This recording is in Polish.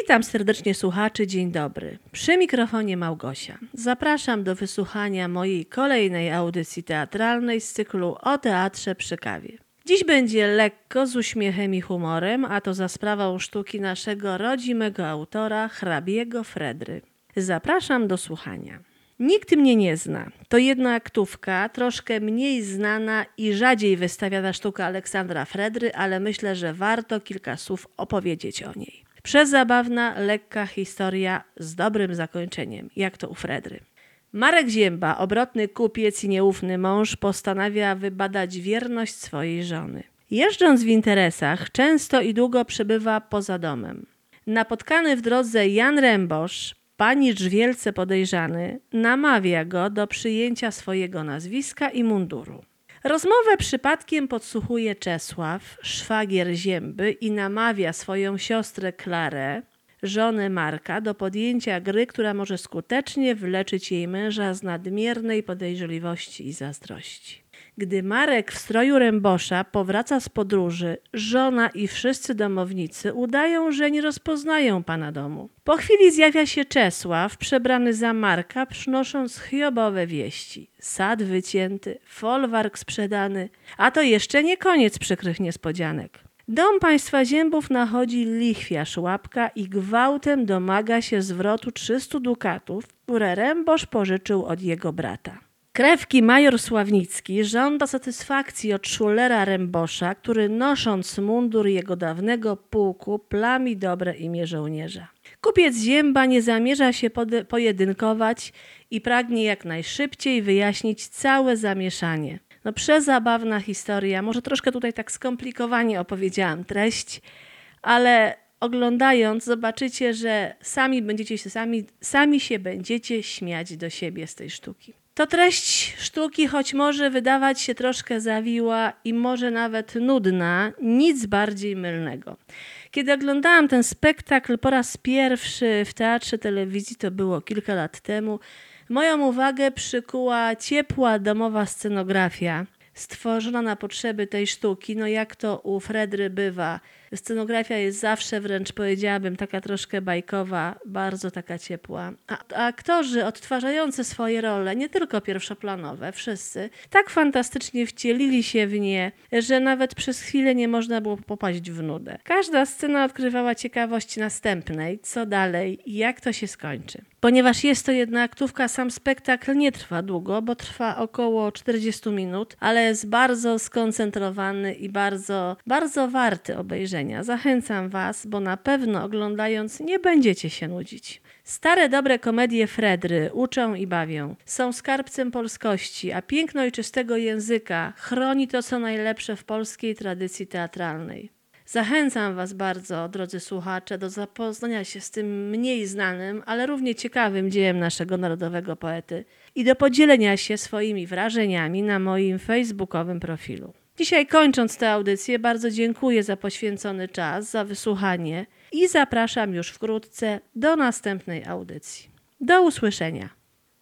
Witam serdecznie słuchaczy, dzień dobry. Przy mikrofonie Małgosia. Zapraszam do wysłuchania mojej kolejnej audycji teatralnej z cyklu o teatrze przy kawie. Dziś będzie lekko, z uśmiechem i humorem, a to za sprawą sztuki naszego rodzimego autora, hrabiego Fredry. Zapraszam do słuchania. Nikt mnie nie zna. To jedna aktówka, troszkę mniej znana i rzadziej wystawiana sztuka Aleksandra Fredry, ale myślę, że warto kilka słów opowiedzieć o niej. Przezabawna, lekka historia z dobrym zakończeniem, jak to u Fredry. Marek Zięba, obrotny kupiec i nieufny mąż, postanawia wybadać wierność swojej żony. Jeżdżąc w interesach, często i długo przebywa poza domem. Napotkany w drodze Jan Rębosz, panicz wielce podejrzany, namawia go do przyjęcia swojego nazwiska i munduru. Rozmowę przypadkiem podsłuchuje Czesław, szwagier Zięby i namawia swoją siostrę Klarę, żonę Marka, do podjęcia gry, która może skutecznie wyleczyć jej męża z nadmiernej podejrzliwości i zazdrości. Gdy Marek w stroju rębosza powraca z podróży, żona i wszyscy domownicy udają, że nie rozpoznają pana domu. Po chwili zjawia się Czesław, przebrany za Marka, przynosząc chiobowe wieści. Sad wycięty, folwark sprzedany, a to jeszcze nie koniec przykrych niespodzianek. Dom państwa Ziębów nachodzi lichwiarz łapka i gwałtem domaga się zwrotu 300 dukatów, które Rębosz pożyczył od jego brata. Krewki major Sławnicki żąda satysfakcji od szulera Rębosza, który nosząc mundur jego dawnego pułku plami dobre imię żołnierza. Kupiec Zięba nie zamierza się pojedynkować i pragnie jak najszybciej wyjaśnić całe zamieszanie. No przezabawna historia, może troszkę tutaj tak skomplikowanie opowiedziałam treść, ale oglądając zobaczycie, że sami będziecie się, sami, sami się będziecie śmiać do siebie z tej sztuki. To treść sztuki, choć może wydawać się troszkę zawiła i może nawet nudna, nic bardziej mylnego. Kiedy oglądałam ten spektakl po raz pierwszy w teatrze telewizji, to było kilka lat temu, moją uwagę przykuła ciepła domowa scenografia stworzona na potrzeby tej sztuki. No jak to u Fredry bywa, Scenografia jest zawsze wręcz powiedziałabym taka troszkę bajkowa, bardzo taka ciepła. A aktorzy odtwarzający swoje role, nie tylko pierwszoplanowe, wszyscy, tak fantastycznie wcielili się w nie, że nawet przez chwilę nie można było popaść w nudę. Każda scena odkrywała ciekawość następnej, co dalej i jak to się skończy. Ponieważ jest to jedna aktówka, sam spektakl nie trwa długo, bo trwa około 40 minut, ale jest bardzo skoncentrowany i bardzo, bardzo warty obejrzenia. Zachęcam Was, bo na pewno oglądając nie będziecie się nudzić. Stare dobre komedie Fredry uczą i bawią. Są skarbcem polskości, a piękno ojczystego języka chroni to, co najlepsze w polskiej tradycji teatralnej. Zachęcam Was bardzo, drodzy słuchacze, do zapoznania się z tym mniej znanym, ale równie ciekawym dziełem naszego narodowego poety i do podzielenia się swoimi wrażeniami na moim facebookowym profilu. Dzisiaj kończąc tę audycję, bardzo dziękuję za poświęcony czas, za wysłuchanie i zapraszam już wkrótce do następnej audycji. Do usłyszenia.